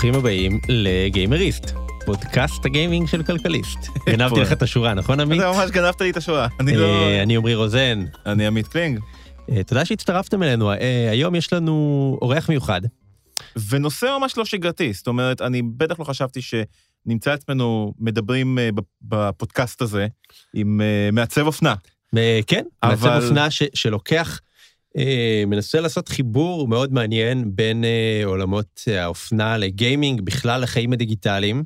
ברוכים הבאים לגיימריסט, פודקאסט הגיימינג של כלכליסט. גנבתי לך את השורה, נכון עמית? אתה ממש גנבת לי את השורה. אני לא... אה, אני עמרי רוזן. אני עמית קלינג. אה, תודה שהצטרפתם אלינו. אה, היום יש לנו אורח מיוחד. ונושא ממש לא שגרתי, זאת אומרת, אני בטח לא חשבתי שנמצא עצמנו מדברים בפודקאסט הזה עם מעצב אופנה. כן, מעצב אופנה ש- שלוקח, מנסה לעשות חיבור מאוד מעניין בין אה, עולמות האופנה לגיימינג, בכלל לחיים הדיגיטליים.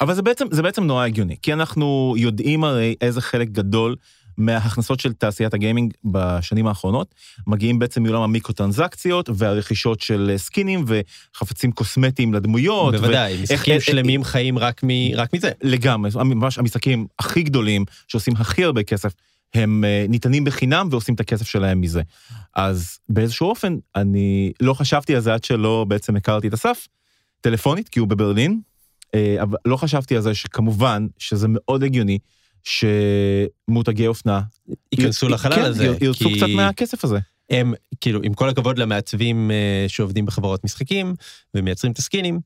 אבל זה בעצם, זה בעצם נורא הגיוני, כי אנחנו יודעים הרי איזה חלק גדול מההכנסות של תעשיית הגיימינג בשנים האחרונות מגיעים בעצם מעולם המיקרו-טרנזקציות והרכישות של אה, סקינים וחפצים קוסמטיים לדמויות. בוודאי, משחקים איך- שלמים חיים רק מ- רק מזה. לגמרי, ממש המשחקים הכי גדולים שעושים הכי הרבה כסף, הם אה, ניתנים בחינם ועושים את הכסף שלהם מזה. אז באיזשהו אופן, אני לא חשבתי על זה עד שלא בעצם הכרתי את אסף, טלפונית, כי הוא בברלין, אה, אבל לא חשבתי על זה שכמובן שזה מאוד הגיוני שמותגי אופנה ייכנסו לחלל כן, הזה. ירצו כי קצת מהכסף הזה. הם, כאילו, עם כל הכבוד למעצבים אה, שעובדים בחברות משחקים ומייצרים את הסקינים,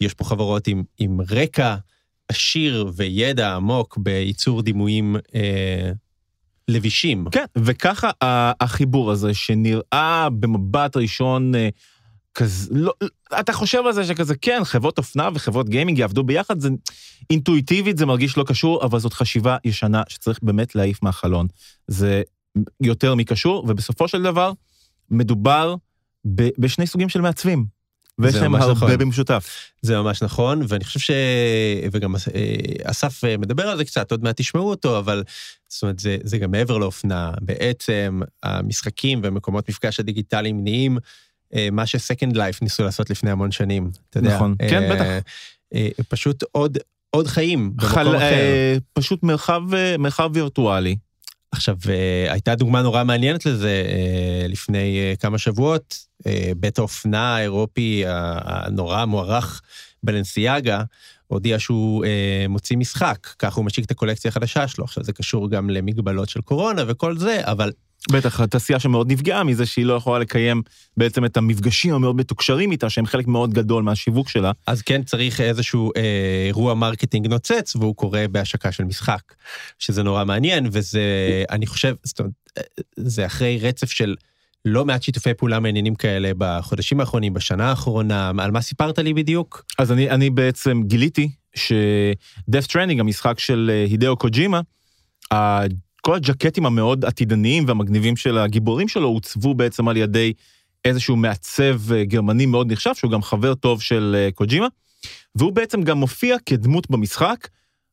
יש פה חברות עם, עם רקע עשיר וידע עמוק בייצור דימויים אה, לבישים. כן, וככה החיבור הזה שנראה במבט ראשון אה, כזה, לא, אתה חושב על זה שכזה, כן, חברות אופנה וחברות גיימינג יעבדו ביחד, זה אינטואיטיבית, זה מרגיש לא קשור, אבל זאת חשיבה ישנה שצריך באמת להעיף מהחלון. זה יותר מקשור, ובסופו של דבר, מדובר ב, בשני סוגים של מעצבים. ויש להם הרבה נכון. במשותף. זה ממש נכון, ואני חושב ש... וגם אה, אסף אה, מדבר על זה קצת, עוד מעט תשמעו אותו, אבל זאת אומרת, זה, זה גם מעבר לאופנה. בעצם המשחקים ומקומות מפגש הדיגיטליים נהיים אה, מה שסקנד לייף ניסו לעשות לפני המון שנים. אתה יודע, נכון, כן, אה, בטח. אה, פשוט עוד, עוד חיים במקום חל, אחר. אה, פשוט מרחב, מרחב וירטואלי. עכשיו, אה, הייתה דוגמה נורא מעניינת לזה אה, לפני אה, כמה שבועות, בית האופנה האירופי הנורא מוערך בלנסיאגה, הודיע שהוא מוציא משחק, ככה הוא משיק את הקולקציה החדשה שלו. עכשיו, זה קשור גם למגבלות של קורונה וכל זה, אבל בטח, התעשייה שמאוד נפגעה מזה שהיא לא יכולה לקיים בעצם את המפגשים המאוד מתוקשרים איתה, שהם חלק מאוד גדול מהשיווק שלה. אז כן צריך איזשהו אה, אירוע marketing נוצץ, והוא קורה בהשקה של משחק, שזה נורא מעניין, וזה, אני חושב, זאת אומרת, אה, זה אחרי רצף של לא מעט שיתופי פעולה מעניינים כאלה בחודשים האחרונים, בשנה האחרונה, על מה סיפרת לי בדיוק? אז אני, אני בעצם גיליתי ש-Death Stranding, המשחק של הידאו קוג'ימה, כל הג'קטים המאוד עתידניים והמגניבים של הגיבורים שלו עוצבו בעצם על ידי איזשהו מעצב אה, גרמני מאוד נחשב, שהוא גם חבר טוב של אה, קוג'ימה, והוא בעצם גם מופיע כדמות במשחק,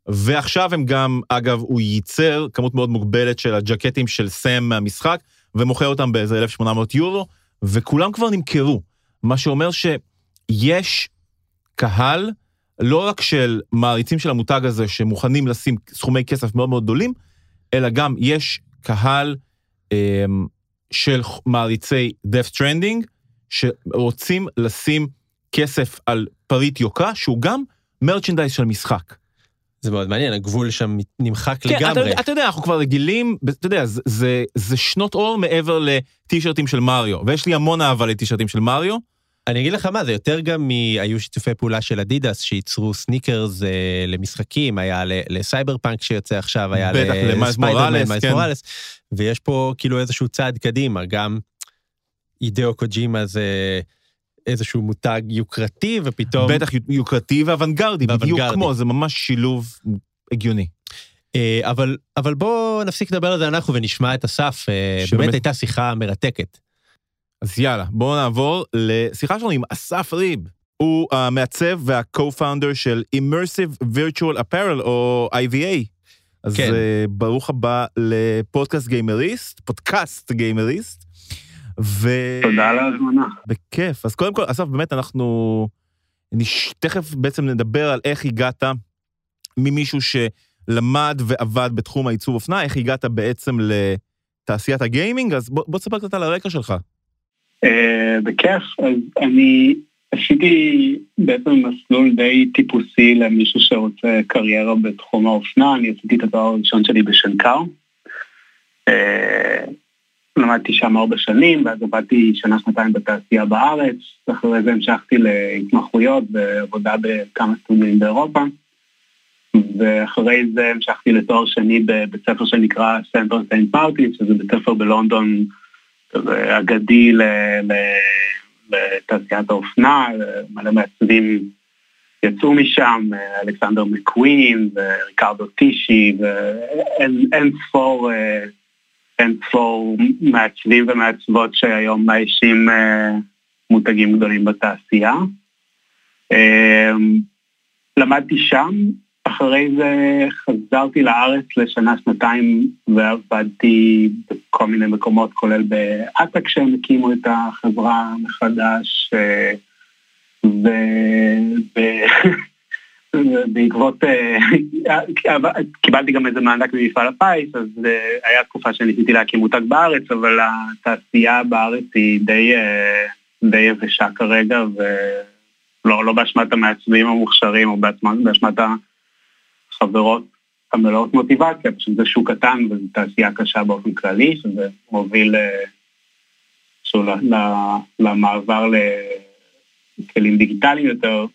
ועכשיו הם גם, אגב, הוא ייצר כמות מאוד מוגבלת של הג'קטים של סם מהמשחק, ומוכר אותם באיזה 1,800 יורו, וכולם כבר נמכרו. מה שאומר שיש קהל, לא רק של מעריצים של המותג הזה שמוכנים לשים סכומי כסף מאוד מאוד גדולים, אלא גם יש קהל אה, של מעריצי Death Stranding, שרוצים לשים כסף על פריט יוקרה, שהוא גם merchandise של משחק. זה מאוד מעניין, הגבול שם נמחק כן, לגמרי. אתה, אתה יודע, אנחנו כבר רגילים, אתה יודע, זה, זה, זה שנות אור מעבר לטישרטים של מריו, ויש לי המון אהבה לטישרטים של מריו. אני אגיד לך מה, זה יותר גם מהיו שיתופי פעולה של אדידס שייצרו סניקרס אה, למשחקים, היה לסייבר פאנק שיוצא עכשיו, היה לספיידרמן, מיילס כן. מוראלס, ויש פה כאילו איזשהו צעד קדימה, גם אידאו קוג'ימה זה איזשהו מותג יוקרתי, ופתאום... בטח יוקרתי ואוונגרדי, בדיוק. כמו, זה ממש שילוב הגיוני. אה, אבל, אבל בואו נפסיק לדבר על זה אנחנו ונשמע את אסף, אה, שבאמת- באמת הייתה שיחה מרתקת. אז יאללה, בואו נעבור לשיחה שלנו עם אסף ריב. הוא המעצב וה-co-founder של Immersive Virtual Apparel, או IVA. אז כן. כן. ברוך הבא לפודקאסט גיימריסט, פודקאסט גיימריסט. ו... תודה על ההזמנה. בכיף. אז קודם כל, אסף, באמת אנחנו נש... תכף בעצם נדבר על איך הגעת ממישהו שלמד ועבד בתחום העיצוב אופנה, איך הגעת בעצם לתעשיית הגיימינג, אז בוא, בוא תספר קצת על הרקע שלך. אה, בכיף, אז אני עשיתי בעצם מסלול די טיפוסי למישהו שרוצה קריירה בתחום האופנה, אני עשיתי את התואר הראשון שלי בשנקר. אה, למדתי שם ארבע שנים, ואז עבדתי שנה-שנתיים בתעשייה בארץ, ואחרי זה המשכתי להתמחויות ועבודה בכמה סטודיונים באירופה. ואחרי זה המשכתי לתואר שני בבית ספר שנקרא Central Saint Martins, שזה בית ספר בלונדון אגדי לתעשיית האופנה, מלא מעצבים יצאו משם, אלכסנדר מקווין וריקרדו טישי ואין ספור, אין ספור מעצבים ומעצבות שהיום מאיישים מותגים גדולים בתעשייה. למדתי שם, אחרי זה חזרתי לארץ לשנה-שנתיים ועבדתי בכל מיני מקומות, כולל באטאק כשהם הקימו את החברה מחדש, ובעקבות, קיבלתי גם איזה מענק ממפעל הפיס, אז היה תקופה שניסיתי להקים מותג בארץ, אבל התעשייה בארץ היא די, די יבשה כרגע, ולא לא באשמת המעצבים המוכשרים או באשמת. חברות המלאות מוטיבציה, פשוט זה שוק קטן וזו תעשייה קשה באופן כללי, שזה מוביל שוב, למעבר לכלים דיגיטליים יותר.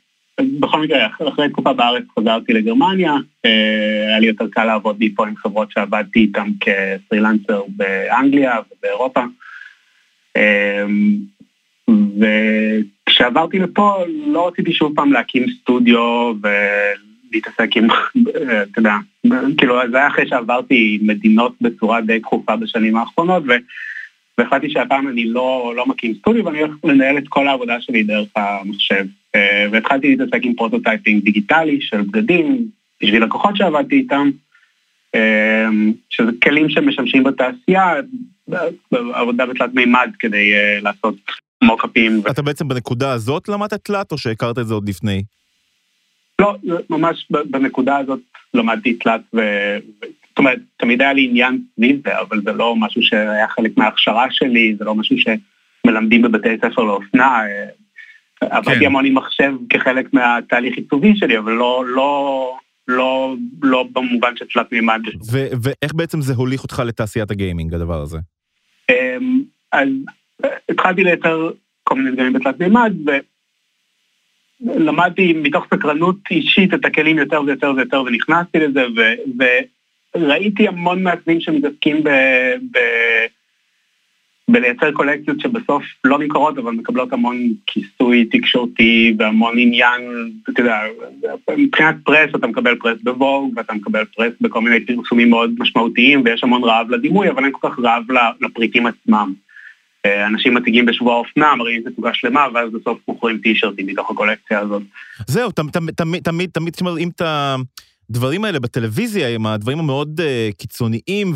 בכל מקרה, אחרי תקופה בארץ חזרתי לגרמניה, היה לי יותר קל לעבוד מפה עם חברות שעבדתי איתן כפרילנסר באנגליה ובאירופה. וכשעברתי לפה לא רציתי שוב פעם להקים סטודיו ו... להתעסק עם, אתה יודע, כאילו זה היה אחרי שעברתי מדינות בצורה די דחופה בשנים האחרונות, והחלטתי שהפעם אני לא, לא מקים סטודיו ואני הולך לנהל את כל העבודה שלי דרך המחשב. והתחלתי להתעסק עם prototyping דיגיטלי של בגדים, בשביל לקוחות שעבדתי איתם, שזה כלים שמשמשים בתעשייה, עבודה בתלת מימד כדי לעשות mockאפים. אתה בעצם בנקודה הזאת למדת תלת או שהכרת את זה עוד לפני? לא, ממש בנקודה הזאת למדתי תלת, ו... זאת אומרת, תמיד היה לי עניין סביב זה, אבל זה לא משהו שהיה חלק מההכשרה שלי, זה לא משהו שמלמדים בבתי ספר לאופנה. עבדתי כן. המון עם מחשב כחלק מהתהליך עיצובי שלי, אבל לא, לא, לא, לא במובן של תלת מימד. ואיך בעצם זה הוליך אותך לתעשיית הגיימינג, הדבר הזה? אז התחלתי לייצר כל מיני דברים בתלת מימד, למדתי מתוך סקרנות אישית את הכלים יותר ויותר ויותר ונכנסתי לזה ו, וראיתי המון מעצבים שמתעסקים ב, ב, בלייצר קולקציות שבסוף לא נמכרות אבל מקבלות המון כיסוי תקשורתי והמון עניין, אתה יודע, מבחינת פרס אתה מקבל פרס בווג ואתה מקבל פרס בכל מיני פרסומים מאוד משמעותיים ויש המון רעב לדימוי אבל אין כל כך רעב לפריטים עצמם. אנשים מציגים בשבוע האופנה, מראים תצוגה שלמה, ואז בסוף מוכרים טישרטים מתוך הקולקציה הזאת. זהו, תמיד, תמיד, תמיד, תמיד כשמראים את הדברים האלה בטלוויזיה, עם הדברים המאוד קיצוניים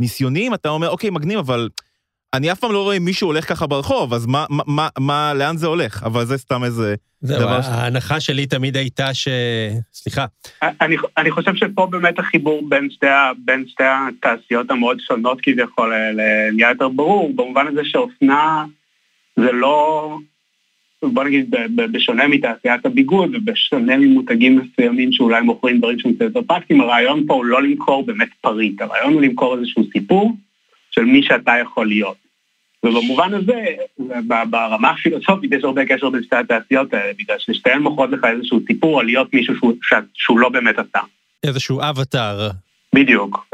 וניסיוניים, אתה אומר, אוקיי, מגניב, אבל אני אף פעם לא רואה מישהו הולך ככה ברחוב, אז מה, מה, מה, לאן זה הולך? אבל זה סתם איזה זהו, דבר... זהו, ההנחה שלי תמיד הייתה ש... סליחה. אני, אני חושב שפה באמת החיבור בין שתי, בין שתי התעשיות המאוד שונות כביכול נהיה יותר ברור, במובן הזה שאופנה זה לא... בוא נגיד, בשונה מתעשיית הביגוד ובשונה ממותגים מסוימים שאולי מוכרים דברים שהם יותר פרקטיים, הרעיון פה הוא לא למכור באמת פריט, הרעיון הוא למכור איזשהו סיפור. של מי שאתה יכול להיות. ובמובן הזה, ברמה הפילוסופית יש הרבה קשר בין שתי התעשיות האלה, בגלל ששתיהן מוכרות לך איזשהו סיפור על להיות מישהו שהוא, שהוא לא באמת אתה. איזשהו אבטאר. בדיוק,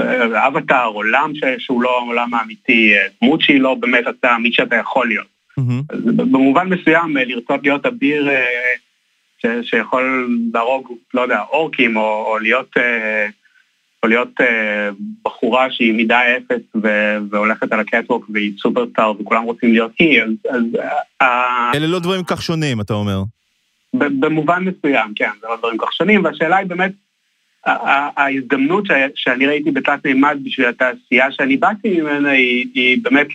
אבטאר, עולם שהוא לא העולם האמיתי, דמות שהיא לא באמת אתה, מי שאתה יכול להיות. Mm-hmm. במובן מסוים, לרצות להיות אביר ש, שיכול להרוג, לא יודע, אורקים, או, או להיות... או להיות אה, בחורה שהיא מידה אפס ו- והולכת על הקטווק והיא סופרסטאר וכולם רוצים להיות היא, אז... אז אה, אלה לא דברים כך שונים, אתה אומר. במובן מסוים, כן, זה לא דברים כך שונים, והשאלה היא באמת, ההזדמנות שאני ראיתי בתלת מימד בשביל התעשייה שאני באתי ממנה היא, היא באמת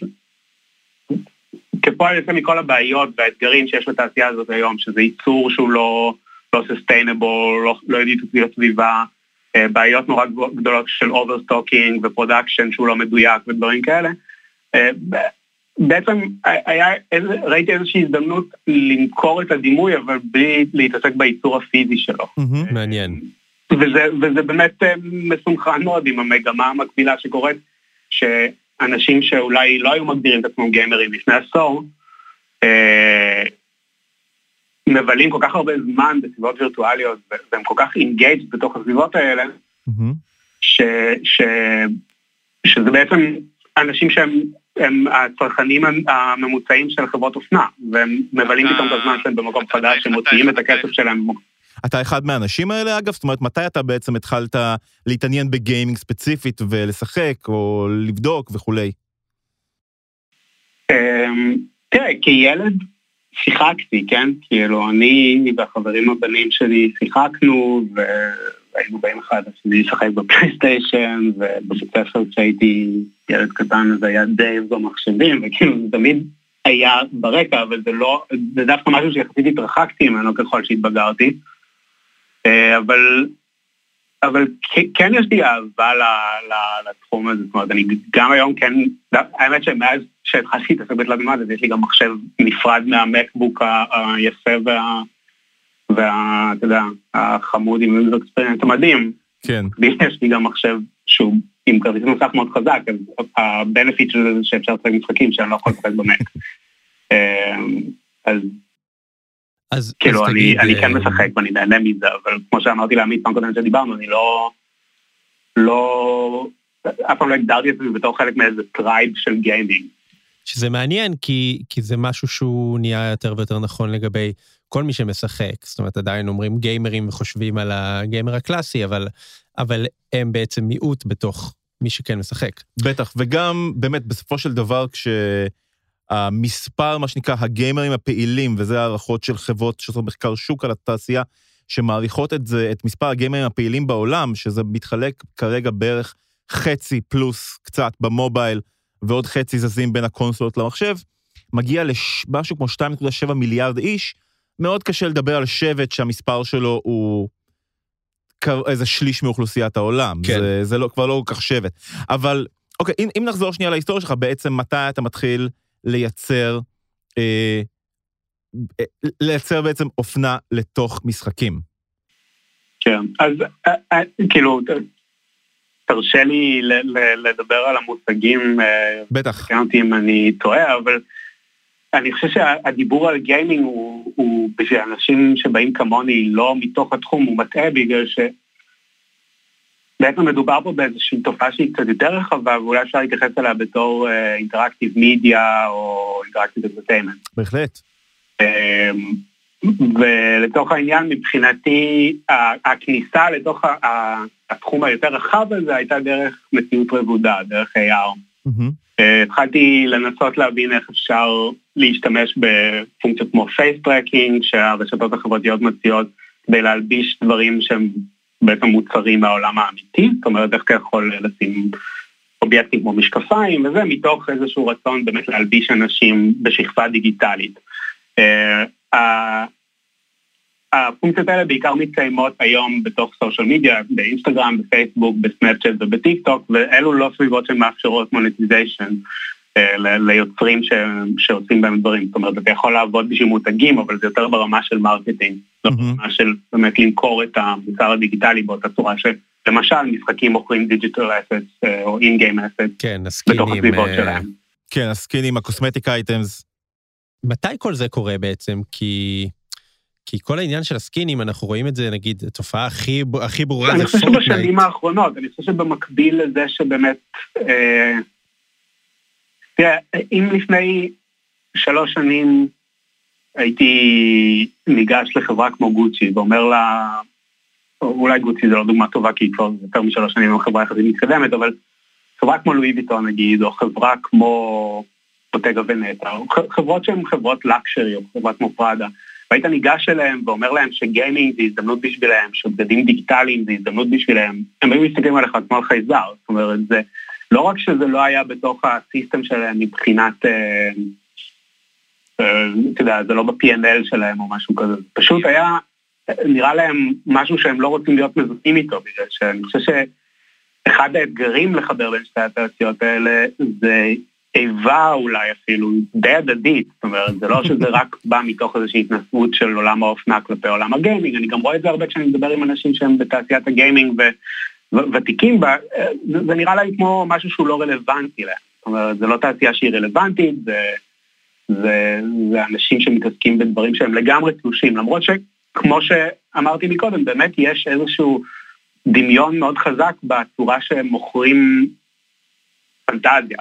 כפועל יוצא מכל הבעיות והאתגרים שיש בתעשייה הזאת היום, שזה ייצור שהוא לא, לא sustainable, לא, לא ידידותי לסביבה, אה, בעיות נורא גדולות של overstocking ו production שהוא לא מדויק ודברים כאלה. אה, בעצם היה, ראיתי איזושהי הזדמנות למכור את הדימוי, אבל בלי להתעסק בייצור הפיזי שלו. מעניין. וזה, וזה באמת אה, מסונכרן מאוד עם המגמה המקבילה שקורית, ש... אנשים שאולי לא היו מגדירים את עצמם גיימרים לפני עשור, אה, מבלים כל כך הרבה זמן בסביבות וירטואליות, והם כל כך אינגייג' בתוך הסביבות האלה, ש, ש, שזה בעצם אנשים שהם הם הצרכנים הממוצעים של חברות אופנה, והם מבלים פתאום את הזמן שלהם במקום חדש, הם מוציאים את הכסף שלהם. אתה אחד מהאנשים האלה אגב? זאת אומרת, מתי אתה בעצם התחלת להתעניין בגיימינג ספציפית ולשחק או לבדוק וכולי? אמ, תראה, כילד שיחקתי, כן? כאילו, אני והחברים הבנים שלי שיחקנו, והיינו באים אחד לשני לשחק בפלייסטיישן, ובבית ספר כשהייתי ילד קטן אז היה דייב במחשבים, וכאילו זה תמיד היה ברקע, אבל זה לא, זה דווקא משהו שיחסית התרחקתי ממנו ככל שהתבגרתי. אה, אבל, אבל כן יש לי אהבה לתחום הזה, זאת אומרת, אני גם היום כן, האמת שמאז שהתחלתי להתעסק בתלת-מימד, אז יש לי גם מחשב נפרד מהמקבוק היפה וה... וה... אתה יודע, החמוד עם איזה אקספריאנס המדהים. כן. יש לי גם מחשב שהוא עם כרטיס מסך מאוד חזק, אז הבנפיט של זה שאפשר לשחק משחקים שאני לא יכול לשחק במק. אה, אז אז כאילו, אז אני, תגיד, אני כן אה, משחק ואני נהנה מזה, אבל כמו שאמרתי לעמית פעם קודמת שדיברנו, אני לא... לא... אף פעם לא הגדרתי את זה בתור חלק מאיזה tribe של gaming. שזה מעניין, כי, כי זה משהו שהוא נהיה יותר ויותר נכון לגבי כל מי שמשחק. זאת אומרת, עדיין אומרים גיימרים וחושבים על הגיימר הקלאסי, אבל, אבל הם בעצם מיעוט בתוך מי שכן משחק. בטח, וגם באמת, בסופו של דבר, כש... המספר, מה שנקרא, הגיימרים הפעילים, וזה הערכות של חברות שעושות מחקר שוק על התעשייה, שמעריכות את זה, את מספר הגיימרים הפעילים בעולם, שזה מתחלק כרגע בערך חצי פלוס קצת במובייל, ועוד חצי זזים בין הקונסולות למחשב, מגיע למשהו כמו 2.7 מיליארד איש. מאוד קשה לדבר על שבט שהמספר שלו הוא איזה שליש מאוכלוסיית העולם. כן. זה, זה לא, כבר לא כל כך שבט. אבל, אוקיי, אם, אם נחזור שנייה להיסטוריה שלך, בעצם מתי אתה מתחיל לייצר, אה, אה, לייצר בעצם אופנה לתוך משחקים. כן, אז אה, כאילו, תרשה לי לדבר על המושגים. בטח. תקן אותי אם אני טועה, אבל אני חושב שהדיבור על gaming הוא, הוא בשביל אנשים שבאים כמוני לא מתוך התחום, הוא מטעה בגלל ש... בעצם מדובר פה באיזושהי תופעה שהיא קצת יותר רחבה, ואולי אפשר להתייחס אליה בתור interactive media או interactive entertainment. בהחלט. Um, ולתוך העניין, מבחינתי, הכניסה לתוך התחום היותר רחב הזה הייתה דרך מציאות רבודה, דרך AR. Uh, התחלתי לנסות להבין איך אפשר להשתמש בפונקציות כמו face tracking, שהרשתות החברתיות מציעות כדי להלביש דברים שהם בעצם מוצרים מהעולם האמיתי, זאת אומרת איך אתה יכול לשים אובייקטים כמו משקפיים וזה, מתוך איזשהו רצון באמת להלביש אנשים בשכבה דיגיטלית. אה, הפונקציות האלה בעיקר מתקיימות היום בתוך social media, באינסטגרם, בפייסבוק, בסנאפצ'אט ובטיק טוק, ואלו לא סביבות שמאפשרות monetization. אה, ליוצרים ש, שעושים בהם דברים. זאת אומרת, אתה יכול לעבוד בשביל מותגים, אבל זה יותר ברמה של marketing. לא ברמה של באמת למכור את המוצר הדיגיטלי באותה צורה שלמשל משחקים מוכרים digital asset אה, או in-game asset כן, בתוך הסביבות אה, שלהם. כן, הסקינים, ה cosmetic items. מתי כל זה קורה בעצם? כי... כי כל העניין של הסקינים, אנחנו רואים את זה, נגיד, התופעה הכי, הכי ברורה זה פורטנייט. אני חושב שבשנים האחרונות, אני חושב שבמקביל לזה שבאמת אה, תראה, אם לפני שלוש שנים הייתי ניגש לחברה כמו גוצ'י ואומר לה, אולי גוצ'י זה לא דוגמה טובה כי היא כבר יותר משלוש שנים עם חברה יחסית מתקדמת, אבל חברה כמו לואי ויטון נגיד, או חברה כמו פוטגה ונטע, או חברות שהן חברות לקשרי, או חברה כמו פראדה, והיית ניגש אליהם ואומר להם שגיימינג זה הזדמנות בשבילהם, שבגדים דיגיטליים זה הזדמנות בשבילהם, הם היו מסתכלים עליך כמו על חייזר, זאת אומרת, זה... לא רק שזה לא היה בתוך הסיסטם שלהם מבחינת, אה, אה, אתה יודע, זה לא ב-P&L שלהם או משהו כזה, זה פשוט היה, נראה להם משהו שהם לא רוצים להיות מזוהים איתו, בגלל שאני חושב שאחד האתגרים לחבר בין שתי התעשיות האלה זה איבה אולי אפילו, די הדדית, זאת אומרת, זה לא שזה רק בא מתוך איזושהי התנסות של עולם האופנה כלפי עולם הגיימינג, אני גם רואה את זה הרבה כשאני מדבר עם אנשים שהם בתעשיית הגיימינג ו... ותיקים בה, זה נראה להם כמו משהו שהוא לא רלוונטי להם. זאת אומרת, זה לא תעשייה שהיא רלוונטית, זה, זה, זה אנשים שמתעסקים בדברים שהם לגמרי תלושים, למרות שכמו שאמרתי מקודם, באמת יש איזשהו דמיון מאוד חזק בצורה שהם מוכרים פנטזיה.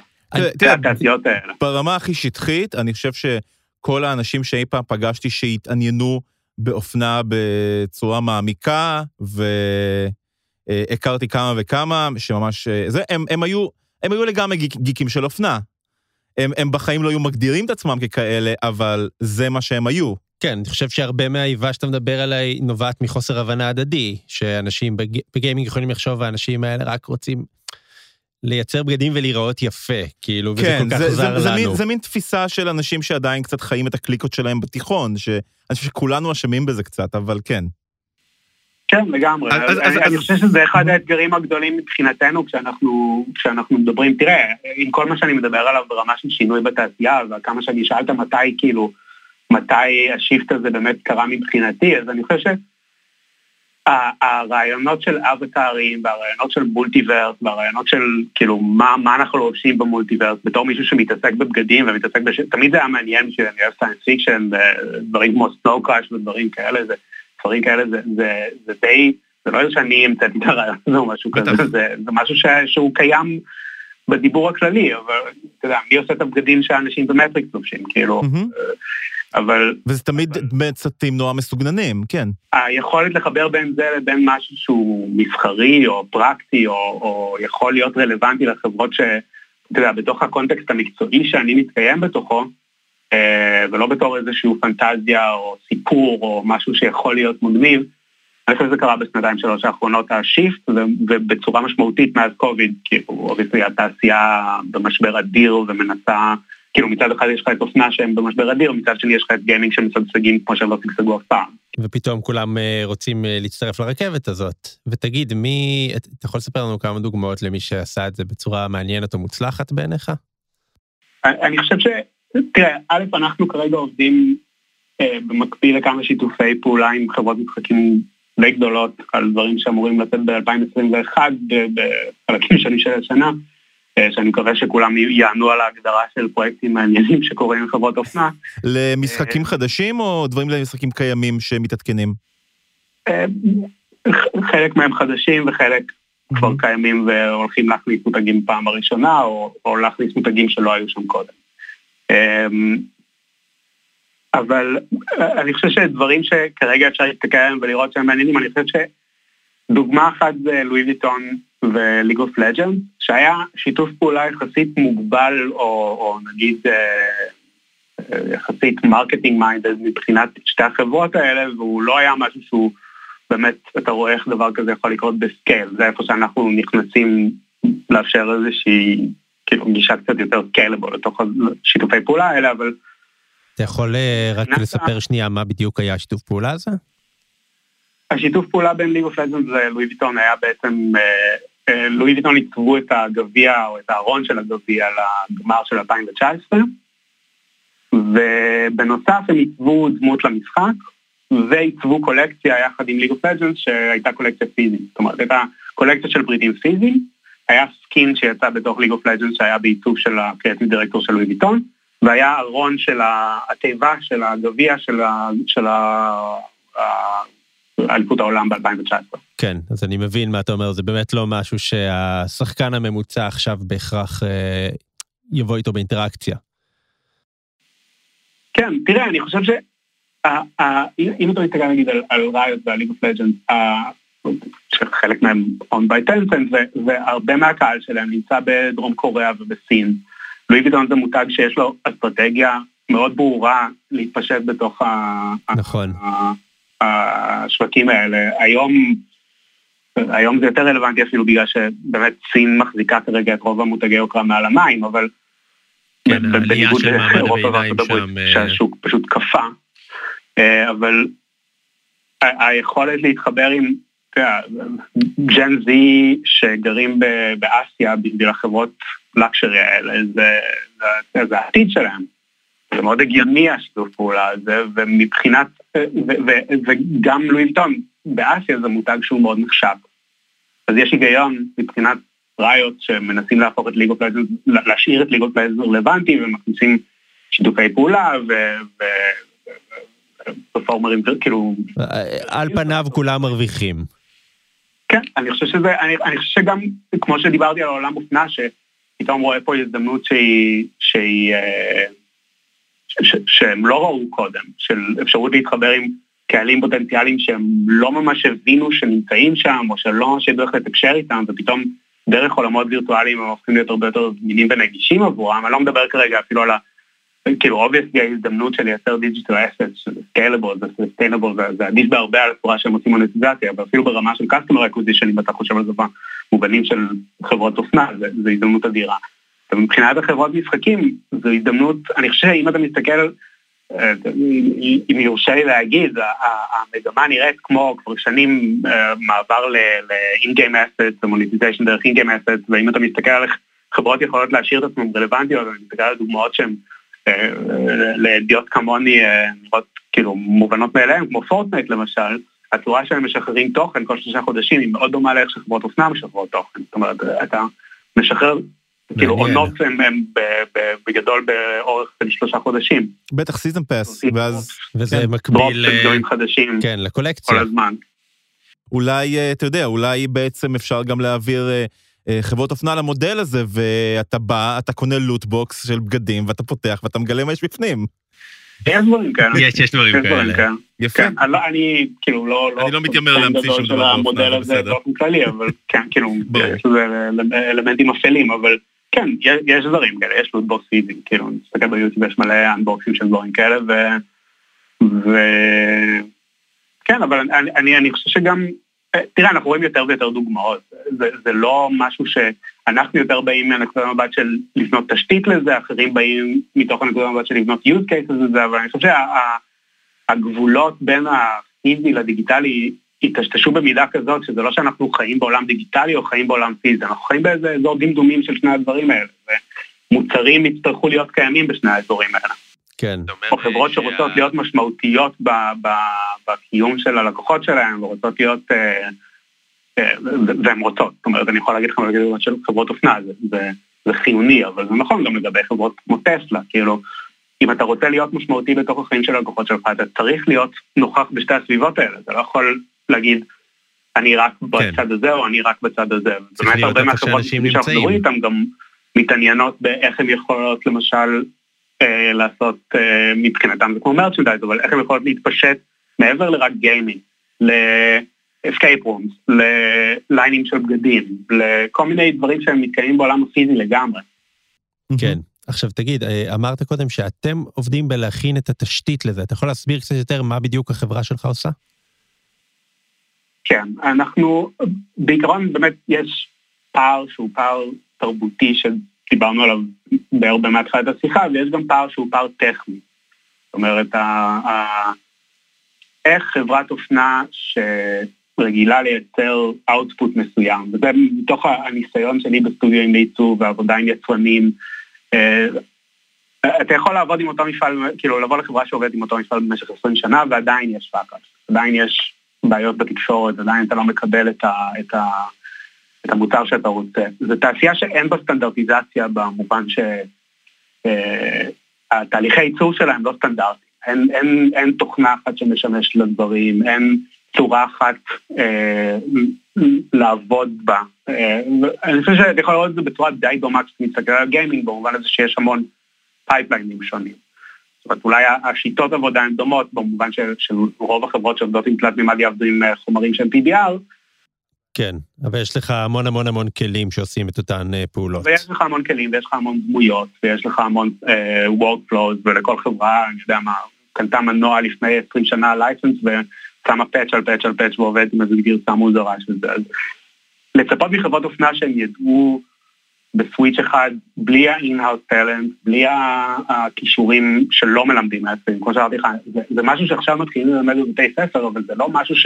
תראה. ברמה הכי שטחית, אני חושב שכל האנשים שאי פעם פגשתי שהתעניינו באופנה בצורה מעמיקה, והכרתי כמה וכמה, שממש... זה, הם, הם, היו, הם היו לגמרי גיק, גיקים של אופנה. הם, הם בחיים לא היו מגדירים את עצמם ככאלה, אבל זה מה שהם היו. כן, אני חושב שהרבה מהאיבה שאתה מדבר עליה נובעת מחוסר הבנה הדדי, שאנשים בג... בגיימינג יכולים לחשוב, האנשים האלה רק רוצים לייצר בגדים ולהיראות יפה, כאילו, וזה כן, כל כך זה, עזר זה, לנו. זה, מין, זה מין תפיסה של אנשים שעדיין קצת חיים את הקליקות שלהם בתיכון, שאני חושב שכולנו אשמים בזה קצת, אבל כן. כן, לגמרי. אז- אני, אז- אני אז- חושב שזה אחד האתגרים הגדולים מבחינתנו כשאנחנו, כשאנחנו מדברים, תראה, עם כל מה שאני מדבר עליו ברמה של שינוי בתעשייה, וכמה שאני שאלת מתי, כאילו, מתי השיפט הזה באמת קרה מבחינתי, אז אני חושב שהרעיונות של אבטארים, והרעיונות של multiverse, והרעיונות של, כאילו, מה, מה אנחנו לובשים ב multiverse, בתור מישהו שמתעסק בבגדים ומתעסק בש... תמיד זה היה מעניין בשביל, אני אוהב science fiction, ודברים כמו Snow Crash ודברים כאלה, זה, דברים כאלה, זה, זה, זה די, זה לא שאני המצאתי את הרעיון הזה או משהו. כזה, זה, זה משהו ש, שהוא קיים בדיבור הכללי, אבל אתה יודע, מי עושה את הבגדים שאנשים במטריקס לובשים, כאילו, מהמם. אבל וזה תמיד מציגים נורא מסוגננים, כן. היכולת לחבר בין זה לבין משהו שהוא מסחרי או פרקטי, או, או יכול להיות רלוונטי לחברות ש... אתה יודע, בתוך הקונטקסט המקצועי שאני מתקיים בתוכו, אה, ולא בתור איזושהי פנטזיה או סיפור או משהו שיכול להיות מגניב, אני חושב שזה קרה בשנתיים שלוש האחרונות ה shift, ובצורה משמעותית מאז קוביד, כאילו, obviously התעשייה במשבר אדיר ומנסה, כאילו מצד אחד יש לך את אופנה שהם במשבר אדיר, מצד שני יש לך את גיימינג שמשגשגים כמו שהם לא שגשגו אף פעם. ופתאום כולם אה, רוצים אה, להצטרף לרכבת הזאת. ותגיד, מי... את- אתה יכול לספר לנו כמה דוגמאות למי שעשה את זה בצורה מעניינת או מוצלחת בעיניך? אני חושב ש... תראה, א', אנחנו כרגע עובדים אה, במקביל לכמה שיתופי פעולה עם חברות משחקים די גדולות על דברים שאמורים לצאת ב-2021 בחלקים שונים של השנה, אה, שאני מקווה שכולם יענו על ההגדרה של פרויקטים מעניינים שקורים עם חברות אופנה. למשחקים חדשים או דברים למשחקים קיימים שמתעדכנים? אה, חלק מהם חדשים וחלק כבר קיימים והולכים להכניס מותגים פעם הראשונה, או, או להכניס מותגים שלא היו שם קודם. אמ, אבל אה, אני חושב שדברים שכרגע אפשר להסתכל עליהם ולראות שהם מעניינים, אני חושב שדוגמה אחת זה לואי ויטון ו League of Legends, שהיה שיתוף פעולה יחסית מוגבל, או, או נגיד אה, אה, יחסית marketing minded מבחינת שתי החברות האלה, והוא לא היה משהו שהוא באמת, אתה רואה איך דבר כזה יכול לקרות ב scale, זה איפה שאנחנו נכנסים לאפשר איזושהי, כאילו, גישה קצת יותר scalable לתוך השיתופי פעולה האלה, אבל אתה יכול אה, רק לספר שנייה מה בדיוק היה השיתוף פעולה הזה? השיתוף פעולה בין League of Legends ולואי ויטון היה בעצם, אה, אה, לואי ויטון עיצבו את הגביע או את הארון של הגביע לגמר של 2019, ובנוסף הם עיצבו דמות למשחק, ועיצבו קולקציה יחד עם League of Legends שהייתה קולקציה פיזית, זאת אומרת הייתה קולקציה של פריטים פיזיים, היה סקין שיצא בתוך League of Legends שהיה בעיצוב של ה creative director של לואי ויטון, והיה ארון של התיבה של הגביע של אליפות העולם ב-2019. כן, אז אני מבין מה אתה אומר, זה באמת לא משהו שהשחקן הממוצע עכשיו בהכרח אה, יבוא איתו באינטראקציה. כן, תראה, אני חושב ש... אם אתה מסתכל נגיד על- ריוט ועל ליג אוף לג'נדס, שחלק מהם און ביי טנסנט, והרבה מהקהל שלהם נמצא בדרום קוריאה ובסין. לואי ויטון זה מותג שיש לו אסטרטגיה מאוד ברורה להתפשט בתוך נכון. השווקים האלה. היום, היום זה יותר רלוונטי אפילו בגלל שבאמת סין מחזיקה כרגע את רוב המותגי יוקרה מעל המים, אבל כן, בניגוד של מעמד לאירופה הביניים וארצות הברית, שם, אה, שהשוק פשוט קפא. אה, אבל היכולת להתחבר עם, ג'ן זי שגרים באסיה בשביל החברות לקשרי האלה, זה, זה, זה העתיד שלהם. זה מאוד הגיוני השיתוף פעולה הזה, ומבחינת, ו, ו, וגם לואי ויטון באסיה זה מותג שהוא מאוד נחשב. אז יש היגיון מבחינת ריוט שמנסים להפוך את ליג אוף לג'נדס, להשאיר את ליג אוף לג'נדס רלוונטי ומכניסים שיתופי פעולה ו performers, כאילו... על פניו כולם מרוויחים. כן, אני חושב שזה, אני, אני חושב שגם, כמו שדיברתי על העולם אופנה, שפתאום רואה פה הזדמנות שהיא, שהיא, אה, ש, שהם לא ראו קודם, של אפשרות להתחבר עם קהלים פוטנציאליים שהם לא ממש הבינו שנמצאים שם, או שלא ממש ידעו איך לתקשר איתם, ופתאום דרך עולמות וירטואליים הם הופכים להיות הרבה יותר זמינים ונגישים עבורם. אני לא מדבר כרגע אפילו על ה... כאילו, obviously ההזדמנות של לייצר digital asset, שזה scalable ו sustainable, זה עדיף בהרבה על הצורה שהם עושים מוניטיזציה, ואפילו ברמה של customer acquisition, אם אתה חושב על זה במובנים של חברות אופנה, זו הזדמנות אדירה. ומבחינת החברות משחקים, זו הזדמנות, אני חושב שאם אתה מסתכל, אה, אם יורשה לי להגיד, המגמה נראית כמו כבר שנים אה, מעבר ל-in-game assets ו monetization דרך in-game assets, ואם אתה מסתכל על איך חברות יכולות להשאיר את עצמם רלוונטיות, אני מסתכל על דוגמאות שהן לאדיוט כמוני נראות כאילו מובנות מאליהם, כמו פורטנייט למשל, הצורה שהם משחררים תוכן כל שלושה חודשים היא מאוד דומה לאיך שחברות אופנה משחררות תוכן. זאת אומרת, אתה משחרר, כאילו עונות הם בגדול באורך של שלושה חודשים. בטח season pass, ואז... וזה כן. מקביל... חדשים. כן, לקולקציה. כל הזמן. אולי, אה, אתה יודע, אולי בעצם אפשר גם להעביר אה, אה, חברות אופנה למודל הזה, ואתה בא, אתה קונה loot box של בגדים, ואתה פותח ואתה מגלה מה יש בפנים. יש דברים כאלה. יש, יש דברים כאלה. יפה. כן, אני כאילו לא... אני לא מתיימר להמציא שום דבר באופנה, זה בסדר. באופן כללי, אבל כן, כאילו, יש לזה אלמנטים אפלים, אבל כן, יש דברים כאלה, יש loot box פיזי, כאילו, נסתכל ביוטיוב, יש מלא unbox ים של דברים כאלה, ו... כן, אבל אני חושב שגם תראה, אנחנו רואים יותר ויותר דוגמאות. זה, זה לא משהו שאנחנו יותר באים מהנקודת המבט של לבנות תשתית לזה, אחרים באים מתוך הנקודת המבט של לבנות use cases לזה, אבל אני חושב שהגבולות שה, בין הפיזי לדיגיטלי היטשטשו במידה כזאת, שזה לא שאנחנו חיים בעולם דיגיטלי או חיים בעולם פיזי, אנחנו חיים באיזה אזור דמדומים של שני הדברים האלה, ומוצרים יצטרכו להיות קיימים בשני האזורים האלה. כן. או חברות שרוצות להיות משמעותיות בקיום של הלקוחות שלהם, ורוצות להיות, אה, אה, והן רוצות. זאת אומרת, אני יכול להגיד לך לגבי של חברות אופנה, זה חיוני, אבל זה נכון גם לגבי חברות כמו טסלה, כאילו, אם אתה רוצה להיות משמעותי בתוך החיים של הלקוחות שלך, אתה צריך להיות נוכח בשתי הסביבות האלה, אתה לא יכול להגיד, אני רק כן. בצד הזה או אני רק בצד הזה. באמת הרבה מהחברות שאנחנו מדברים איתן גם מתעניינות באיך הן יכולות למשל לעשות אה, מבחינתם, זה כמו merchandise, אבל איך הם יכולות להתפשט מעבר לרק גיימינג, ל escape rooms, לליינים של בגדים, לכל מיני דברים שהם מתקיימים בעולם הפיזי לגמרי. כן. עכשיו תגיד, אה, אמרת קודם שאתם עובדים בלהכין את התשתית לזה, אתה יכול להסביר קצת יותר מה בדיוק החברה שלך עושה? כן, אנחנו, בעיקרון באמת יש פער שהוא פער תרבותי של דיברנו עליו די הרבה מהתחלת השיחה, ויש גם פער שהוא פער טכני. זאת אומרת, ה, ה, איך חברת אופנה שרגילה לייצר אאוטפוט מסוים, וזה מתוך הניסיון שלי בסטודיו עם עיצוב ועבודה עם יצרנים, אה, אתה יכול לעבוד עם אותו מפעל, כאילו לבוא לחברה שעובדת עם אותו מפעל במשך 20 שנה ועדיין יש fuck up, עדיין יש בעיות בתקשורת, עדיין אתה לא מקבל את ה... את ה את המוצר שאתה רוצה. זו תעשייה שאין בה סטנדרטיזציה במובן שהתהליכי אה, ייצור שלה הם לא סטנדרטיים. אין, אין, אין תוכנה אחת שמשמש לדברים, אין צורה אחת אה, לעבוד בה. אה, אני חושב שאתה יכול לראות את זה בצורה די דומה כשאתה מסתכל על גיימינג, במובן הזה שיש המון pipeline ים שונים. זאת אומרת, אולי השיטות עבודה הן דומות, במובן של, של רוב החברות שעובדות עם תלת מימד יעבדו עם אה, חומרים שהם PBR, כן, אבל יש לך המון המון המון כלים שעושים את אותן uh, פעולות. ויש לך המון כלים, ויש לך המון דמויות, ויש לך המון uh, workflows, ולכל חברה, אני יודע מה, קנתה מנוע לפני 20 שנה license, ושמה patch על patch על patch ועובד עם איזה גרסה מוזרה של זה. אז לצפות מחברות אופנה שהם ידעו בסוויץ' אחד, בלי ה-in-house talent, בלי הכישורים שלא מלמדים מעצמם, כמו שאמרתי לך, זה, זה משהו שעכשיו מתחילים ללמד בבתי ספר, אבל זה לא משהו ש...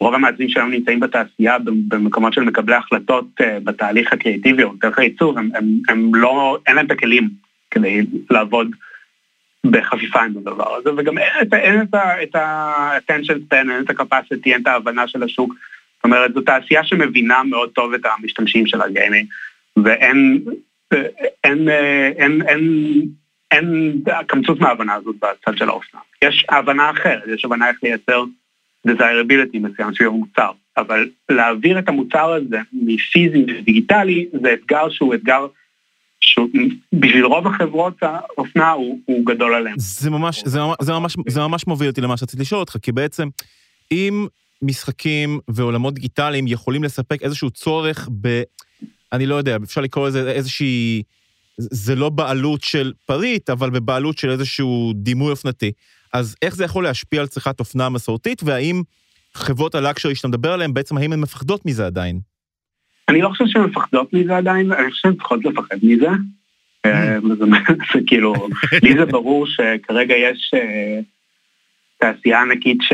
רוב המעצבים שלנו נמצאים בתעשייה במקומות של מקבלי החלטות אה, בתהליך הקריאיטיבי או דרך הייצור, הם, הם, הם לא, אין להם את הכלים כדי לעבוד בחפיפה עם הדבר הזה, וגם אין את, אין את ה-attention span, אין את ה-capacity, אין את ההבנה של השוק. זאת אומרת, זו תעשייה שמבינה מאוד טוב את המשתמשים של הגיימינג, ואין אין, אין, אין, אין קמצוץ מההבנה הזאת בצד של האופנה. יש הבנה אחרת, יש הבנה איך לייצר desirability מסוים של מוצר, אבל להעביר את המוצר הזה מפיזי לדיגיטלי זה אתגר שהוא אתגר בשביל רוב החברות האופנה הוא, הוא גדול עליהם. זה ממש, זה, זה, ממש, זה ממש מוביל אותי למה שרציתי לשאול אותך, כי בעצם אם משחקים ועולמות דיגיטליים יכולים לספק איזשהו צורך ב... אני לא יודע, אפשר לקרוא לזה איזושהי... זה לא בעלות של פריט, אבל בבעלות של איזשהו דימוי אופנתי. אז איך זה יכול להשפיע על צריכת אופנה מסורתית, והאם חברות הלקשרי שאתה מדבר עליהן, בעצם האם הן מפחדות מזה עדיין? אני לא חושב שהן מפחדות מזה עדיין, אני חושב שהן צריכות לפחד מזה. אה, זה כאילו, לי זה ברור שכרגע יש אה, תעשייה ענקית ש...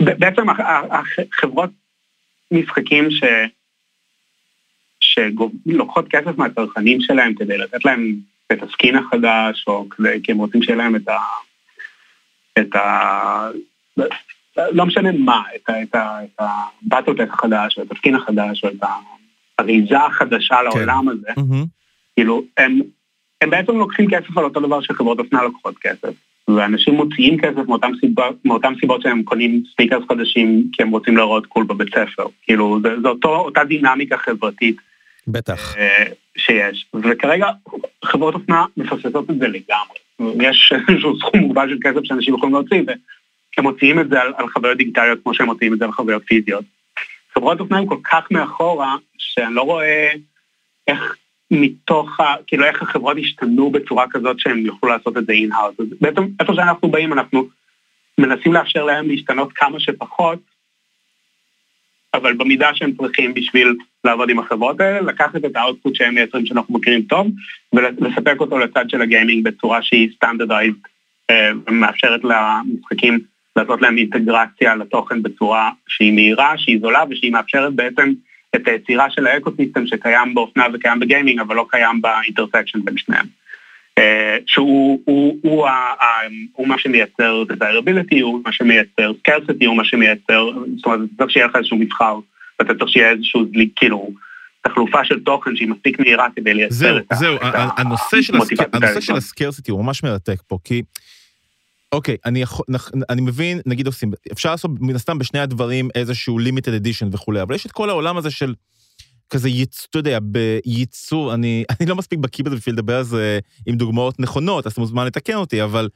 בעצם החברות משחקים ש... שלוקחות כסף מהצרכנים שלהם כדי לתת להם את הסקין החדש, או כדי, כי הם רוצים שיהיה להם את ה... את ה... לא משנה מה, את, ה, את, ה, את הבטלטק החדש, או את הסקין החדש, או את האריזה החדשה כן. לעולם הזה, mm-hmm. כאילו, הם, הם בעצם לוקחים כסף על אותו דבר שחברות אופנה לוקחות כסף. ואנשים מוציאים כסף מאותן סיבות, מאותן סיבות שהם קונים ספיקרס חדשים כי הם רוצים להראות cool בבית ספר. כאילו, אותו, אותה דינמיקה חברתית. בטח. אה, שיש. וכרגע חברות אופנה מפספסות את זה לגמרי. יש איזשהו סכום מוגבל של כסף שאנשים יכולים להוציא, והם מוציאים את זה על, על חוויות דיגיטליות כמו שהם מוציאים את זה על חוויות פיזיות. חברות אופנה הן כל כך מאחורה, שאני לא רואה איך מתוך, ה, כאילו איך החברות השתנו בצורה כזאת שהם יוכלו לעשות את זה in-house. בעצם איפה שאנחנו באים אנחנו מנסים לאפשר להם להשתנות כמה שפחות, אבל במידה שהם צריכים בשביל לעבוד עם החברות האלה, לקחת את ה output שהם מייצרים שאנחנו מכירים טוב, ולספק אותו לצד של הגיימינג בצורה שהיא standardized, אה, ומאפשרת למשחקים לעשות להם אינטגרציה לתוכן בצורה שהיא מהירה, שהיא זולה ושהיא מאפשרת בעצם את היצירה של ה ecosystem שקיים באופנה וקיים בגיימינג, אבל לא קיים ב intersection בין שניהם. אה, שהוא הוא, הוא, הוא, מה שמייצר desirability, הוא מה שמייצר scarcity, הוא מה שמייצר, זאת אומרת, צריך שיהיה לך איזשהו מבחר, ואתה צריך שיהיה איזשהו, כאילו, תחלופה של תוכן שהיא מספיק מהירה כדי לייצר זהו, את זהו, את הנושא של, הנושא של ה scarcity הוא ממש מרתק פה, כי, אוקיי, אני, יכול, אני מבין, נגיד עושים, אפשר לעשות מן הסתם בשני הדברים איזשהו limited edition וכולי, אבל יש את כל העולם הזה של... כזה ייצור, אתה יודע, בייצור, אני, אני לא מספיק בקיא בזה בשביל לדבר על זה עם דוגמאות נכונות, אז אתה מוזמן לתקן אותי, אבל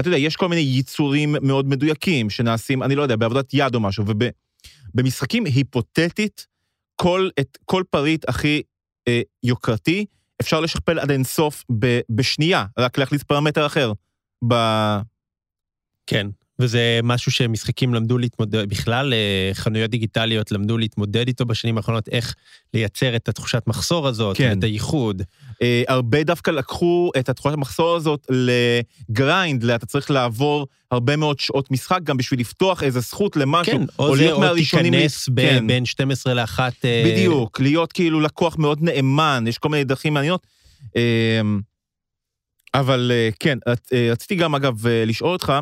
אתה יודע, יש כל מיני ייצורים מאוד מדויקים שנעשים, אני לא יודע, בעבודת יד או משהו, ובמשחקים היפותטית, כל, את, כל פריט הכי אה, יוקרתי, אפשר לשכפל עד אינסוף בשנייה, רק להכניס פרמטר אחר. ב... כן, וזה משהו שמשחקים למדו להתמודד, בכלל אה, חנויות דיגיטליות למדו להתמודד איתו בשנים האחרונות, איך לייצר את התחושת מחסור הזאת, כן. את הייחוד. אה, הרבה דווקא לקחו את התחושת המחסור הזאת ל grind, אתה צריך לעבור הרבה מאוד שעות משחק גם בשביל לפתוח איזה זכות למשהו. כן, או, או זה, או תיכנס ב- כן. בין 12 ל-1. אה... בדיוק, להיות כאילו לקוח מאוד נאמן, יש כל מיני דרכים מעניינות. אה, אבל אה, כן, אה, רציתי גם אגב לשאול אותך,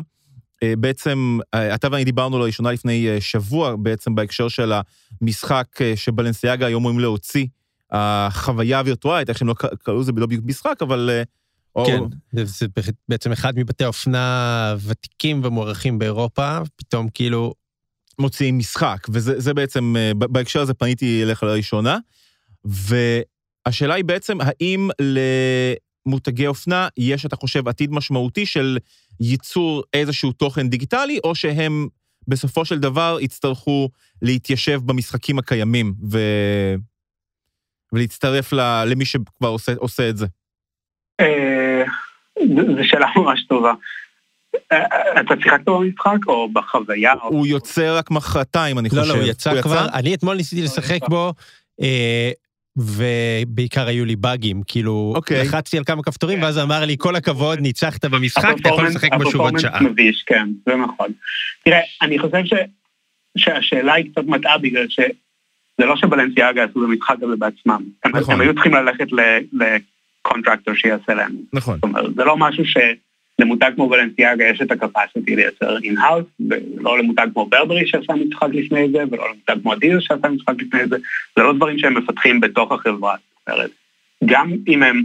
בעצם, אה, אתה ואני דיברנו לראשונה לפני אה, שבוע, בעצם בהקשר של המשחק שבלנסיאגה היו אמורים להוציא, החוויה הווירטואלית, איך שהם לא קראו לזה לא בדיוק משחק, אבל... כן, או... זה בעצם אחד מבתי האופנה ותיקים ומוערכים באירופה, פתאום כאילו... מוציאים משחק, וזה בעצם, בהקשר הזה פניתי אליך לראשונה, והשאלה היא בעצם, האם למותגי אופנה יש, אתה חושב, עתיד משמעותי של ייצור איזשהו תוכן דיגיטלי, או שהם בסופו של דבר יצטרכו להתיישב במשחקים הקיימים ו... ולהצטרף למי שכבר עושה, עושה את זה? אה, זו שאלה ממש טובה. אה, אתה שיחקת במשחק או בחוויה? הוא יוצא רק מחרתיים, אני חושב. לא, לא, הוא יצא כבר, אני אתמול ניסיתי לשחק בו. ובעיקר היו לי באגים, כאילו, okay. אוקיי. לחצתי על כמה כפתורים, ואז אמר לי, כל הכבוד, ניצחת במשחק, אתה יכול לשחק בו שוב עוד שעה. מביש, כן, זה נכון. תראה, אני חושב ש, שהשאלה היא קצת מטעה, בגלל שזה לא שבלנסיאגה עשו את המשחק הזה בעצמם. נכון. הם, הם היו צריכים ללכת ל contractor שיעשה להם. נכון. זאת אומרת, זה לא משהו ש... למותג כמו בלנסיאגה יש את ה capacity לייצר in-house, ולא למותג כמו ברברי שעשה משחק לפני זה, ולא למותג כמו אדידס שעשה משחק לפני זה, זה לא דברים שהם מפתחים בתוך החברה. זאת אומרת, גם אם הם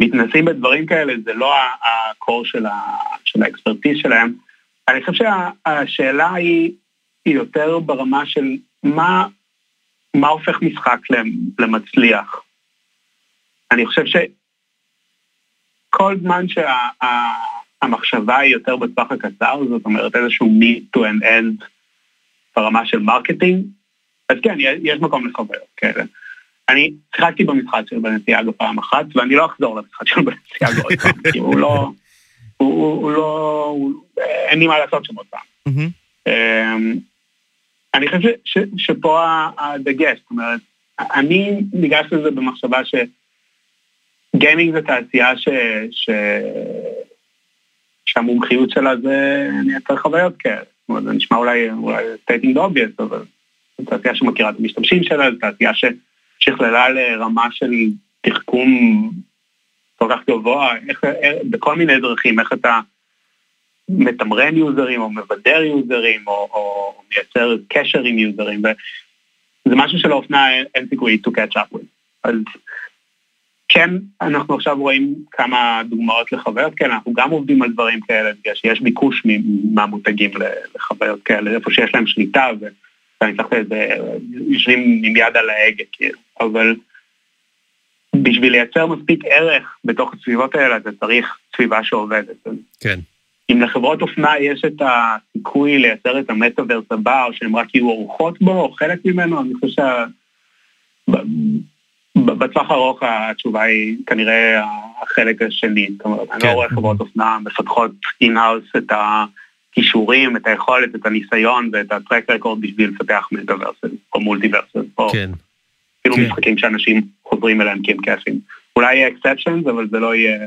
מתנסים בדברים כאלה, זה לא ה core של, של ה expertise שלהם. אני חושב שהשאלה היא, היא יותר ברמה של מה, מה הופך משחק למצליח. אני חושב שכל זמן שהמחשבה שה, היא יותר בטווח הקצר, זאת אומרת איזשהו means to an end ברמה של marketing, אז כן, יש מקום לחוויות כאלה. אני שיחקתי במשחק של בנסיאגו פעם אחת, ואני לא אחזור למשחק של בנסיאגו עוד פעם, כי הוא לא... הוא, הוא לא... הוא, אין לי מה לעשות שם עוד פעם. אמ, אני חושב ש, ש, שפה הדגש, זאת אומרת, אני ניגש לזה במחשבה שגיימינג זה תעשייה ש, ש, שהמומחיות שלה זה נייצר חוויות כאלה. זאת אומרת, זה נשמע אולי, אולי stating obvious, אבל זו תעשייה שמכירה את המשתמשים שלה, זו תעשייה ש... שכללה לרמה של תחכום כל כך גבוה, איך, איך, בכל מיני דרכים, איך אתה מתמרן יוזרים או מבדר יוזרים או, או מייצר קשר עם יוזרים, וזה משהו שלאופנה אין סיכוי to catch up with. אז כן, אנחנו עכשיו רואים כמה דוגמאות לחוויות כאלה, אנחנו גם עובדים על דברים כאלה, בגלל שיש ביקוש מהמותגים לחוויות כאלה, איפה שיש להם שליטה, ואני צריך לזה, יושבים עם יד על ההגה, כאילו. אבל בשביל לייצר מספיק ערך בתוך הסביבות האלה, אתה צריך סביבה שעובדת. כן. אם לחברות אופנה יש את הסיכוי לייצר את המטאוורס הבא, או שהן רק יהיו אורחות בו, או חלק ממנו, אני חושב שה... בטווח הארוך התשובה היא כנראה החלק השני. זאת אומרת, אני לא כן. רואה חברות אופנה מפתחות in-house את הכישורים, את היכולת, את הניסיון ואת ה track record בשביל לפתח מטאוורסים או מולטיוורסים. כן. אפילו כן. משחקים שאנשים חוזרים אליהם כי הם כיפים. אולי יהיה exceptions, אבל זה לא יהיה,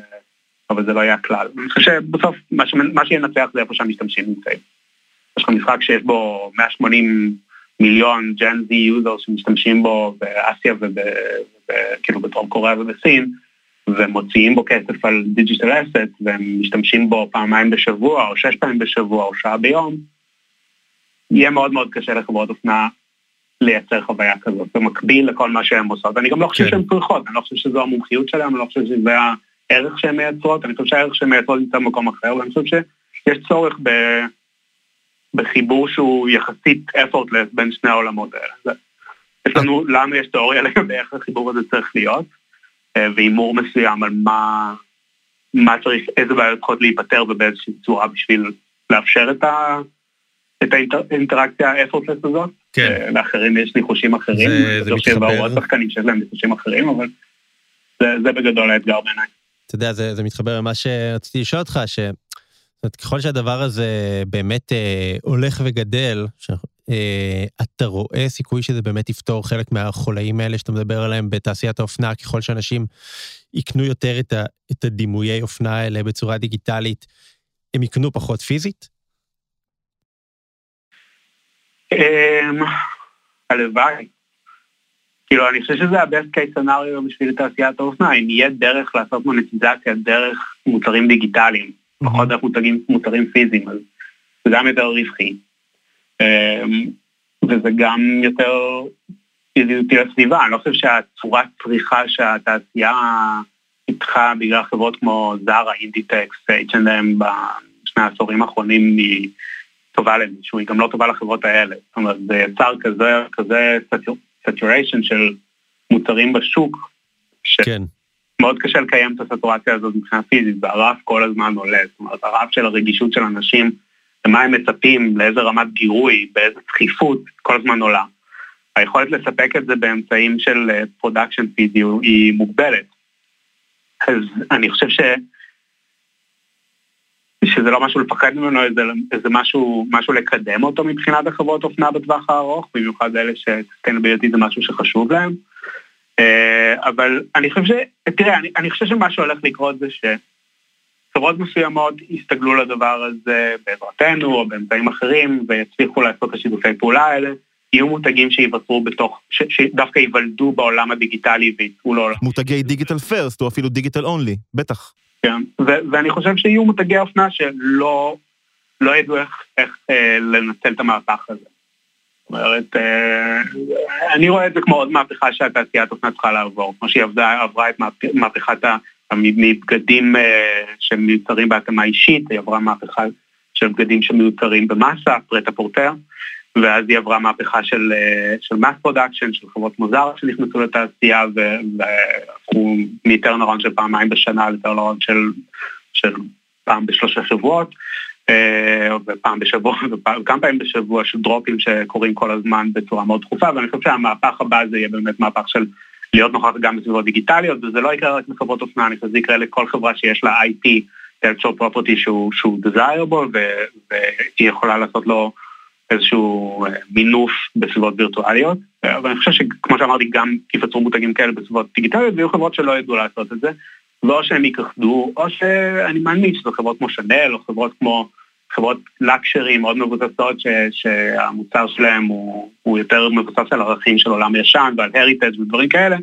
אבל זה לא יהיה הכלל. אני חושב שבסוף מה, מה שינצח זה איפה שהמשתמשים נמצאים. יש לך משחק שיש בו 180 מיליון Gen Z user שמשתמשים בו באסיה וכאילו בדרום קוריאה ובסין, ומוציאים בו כסף על דיג'יטל אסט, והם משתמשים בו פעמיים בשבוע, או שש פעמים בשבוע, או שעה ביום, יהיה מאוד מאוד קשה לחברות אופנה לייצר חוויה כזאת, במקביל לכל מה שהן עושות. אני גם לא חושב כן. שהן צריכות, אני לא חושב שזו המומחיות שלהן, אני לא חושב שזה הערך שהן מייצרות, אני חושב שהערך שהן מייצרות נמצא במקום אחר, ואני חושב שיש צורך ב... בחיבור שהוא יחסית effortless בין שני העולמות האלה. יש לנו, לנו יש תיאוריה לגבי איך החיבור הזה צריך להיות, אה, והימור מסוים על מה, מה צריך, איזה בעיות צריכות להיפתר ובאיזושהי צורה בשביל לאפשר את ה... את האינטראקציה האפורטלס הזאת. כן. אה, לאחרים יש ניחושים אחרים. זה, זה מתחבר. עוד שחקנים שיש להם ניחושים אחרים, אבל זה, זה בגדול האתגר בעיניי. אתה יודע, זה, זה מתחבר למה שרציתי לשאול אותך, ש... אומרת, ככל שהדבר הזה באמת אה, הולך וגדל, אתה רואה סיכוי שזה באמת יפתור חלק מהחולאים האלה שאתה מדבר עליהם בתעשיית האופנה, ככל שאנשים יקנו יותר את, ה, את הדימויי אופנה האלה בצורה דיגיטלית, הם יקנו פחות פיזית? אמ, הלוואי. כאילו, אני חושב שזה ה-best case scenario בשביל תעשיית האופנה, אם יהיה דרך לעשות מוניטיזציה דרך מוצרים דיגיטליים, פחות דרך מוצרים פיזיים, אז זה גם יותר רווחי. אמ, וזה גם יותר ידידותי לסביבה, אני לא חושב שהצורת צריכה שהתעשייה פיתחה בגלל חברות כמו זרה, אינדיטקס, H&M בשני העשורים האחרונים היא טובה למישהו, היא גם לא טובה לחברות האלה. זאת אומרת, זה יצר כזה, כזה saturation של מוצרים בשוק, כן. מאוד קשה לקיים את ה saturation הזאת מבחינה פיזית, והרף כל הזמן עולה. זאת אומרת, הרף של הרגישות של אנשים, למה הם מצפים, לאיזה רמת גירוי, באיזה דחיפות, כל הזמן עולה. היכולת לספק את זה באמצעים של production אה, פיזי היא מוגבלת. אז אני חושב ש... שזה לא משהו לפחד ממנו, זה, זה משהו, משהו לקדם אותו מבחינת החברות אופנה בטווח הארוך, במיוחד אלה ש sustainability זה משהו שחשוב להם. אה, אבל אני חושב ש... תראה, אני, אני חושב שמה שהולך לקרות זה שחברות מסוימות יסתגלו לדבר הזה בעזרתנו או באמצעים אחרים ויצליחו לעשות את השיתופי פעולה האלה. יהיו מותגים שיווצרו בתוך, ש, שדווקא ייוולדו בעולם הדיגיטלי ויצאו לעולם. מותגי דיגיטל פרסט או אפילו דיגיטל אונלי, בטח. כן, ו- ואני חושב שיהיו מותגי אופנה שלא לא ידעו איך, איך אה, לנצל את המהפך הזה. זאת אומרת, אה, אני רואה את זה כמו עוד מהפכה שהתעשיית אופנה צריכה לעבור, כמו שהיא עברה את מהפכת הבגדים אה, שמיוצרים בהתאמה אישית, היא עברה מהפכה של בגדים שמיוצרים במאסה, prêt-à-porter, ואז היא עברה מהפכה של, אה, של mass production, של חברות מוזר שנכנסו לתעשייה והפכו מ turnaround של פעמיים בשנה ל turnaround של, של פעם בשלושה שבועות. אה, ופעם בשבוע, וכמה פעמים בשבוע של דרופים שקורים כל הזמן בצורה מאוד דחופה, ואני חושב שהמהפך הבא זה יהיה באמת מהפך של להיות נוכח גם בסביבות דיגיטליות, וזה לא יקרה רק בחברות אופנה, אני חושב שזה יקרה לכל חברה שיש לה IP, intellectual property שהוא, שהוא desirable, והיא יכולה לעשות לו איזשהו אה, מינוף בסביבות וירטואליות, אבל אני חושב שכמו שאמרתי, גם יפצרו מותגים כאלה בסביבות דיגיטליות, ויהיו חברות שלא ידעו לעשות את זה, ואו שהם ייכחדו, או שאני מאמין שזה חברות כמו שנל, או חברות כמו חברות לקשרי מאוד מבוססות, ש, שהמוצר שלהם הוא, הוא יותר מבוסס על ערכים של עולם ישן ועל הריטג' ודברים כאלה,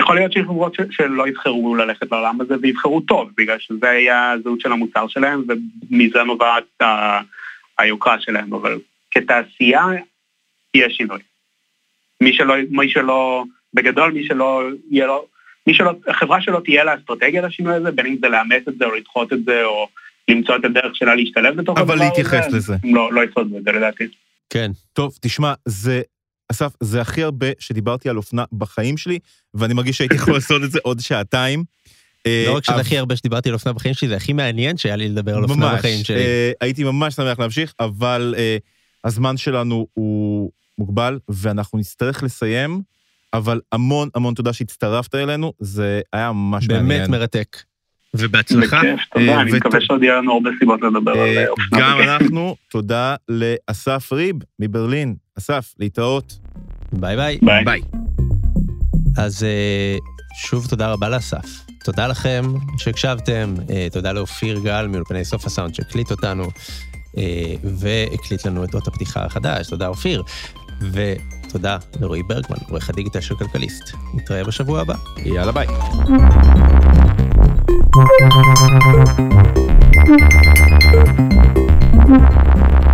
יכול להיות שיש חברות שלא יבחרו ללכת לעולם הזה ויבחרו טוב, בגלל שזה יהיה הזהות של המוצר שלהם ומזה נובעת היוקרה שלהם, אבל כתעשייה יש שינוי. מי שלא, מי שלא, בגדול מי שלא יהיה לו, מי שלא, חברה שלא תהיה לה אסטרטגיה לשינוי הזה, בין אם זה לאמץ את זה או לדחות את זה או למצוא את הדרך שלה להשתלב בתוך הדבר הזה. אבל להתייחס לזה. לא, לא יצוד בזה לדעתי. כן. טוב, תשמע, זה, אסף, זה הכי הרבה שדיברתי על אופנה בחיים שלי, ואני מרגיש שהייתי יכול לעשות את זה עוד שעתיים. לא רק שזה הכי הרבה שדיברתי על אופנה בחיים שלי, זה הכי מעניין שהיה לי לדבר על אופנה בחיים שלי. אה, הייתי ממש שמח להמשיך, אבל אה, הזמן שלנו הוא מוגבל, ואנחנו נצטרך לסיים, אבל המון המון תודה שהצטרפת אלינו, זה היה ממש מעניין. באמת מרתק. ובהצלחה. בכיף, תודה, אה, אני מקווה שעוד יהיה לנו הרבה סיבות לדבר על אה, אופנה. גם אנחנו, תודה לאסף ריב מברלין. אסף, להתראות. ביי ביי. ביי. אז אה, שוב תודה רבה לאסף. תודה לכם שהקשבתם, תודה לאופיר גל מאולפני סוף הסאונד שהקליט אותנו, והקליט לנו את אות הפתיחה החדש, תודה אופיר. ותודה לרועי ברגמן, עורך הדיגיטל של כלכליסט. נתראה בשבוע הבא. יאללה ביי. Thank you.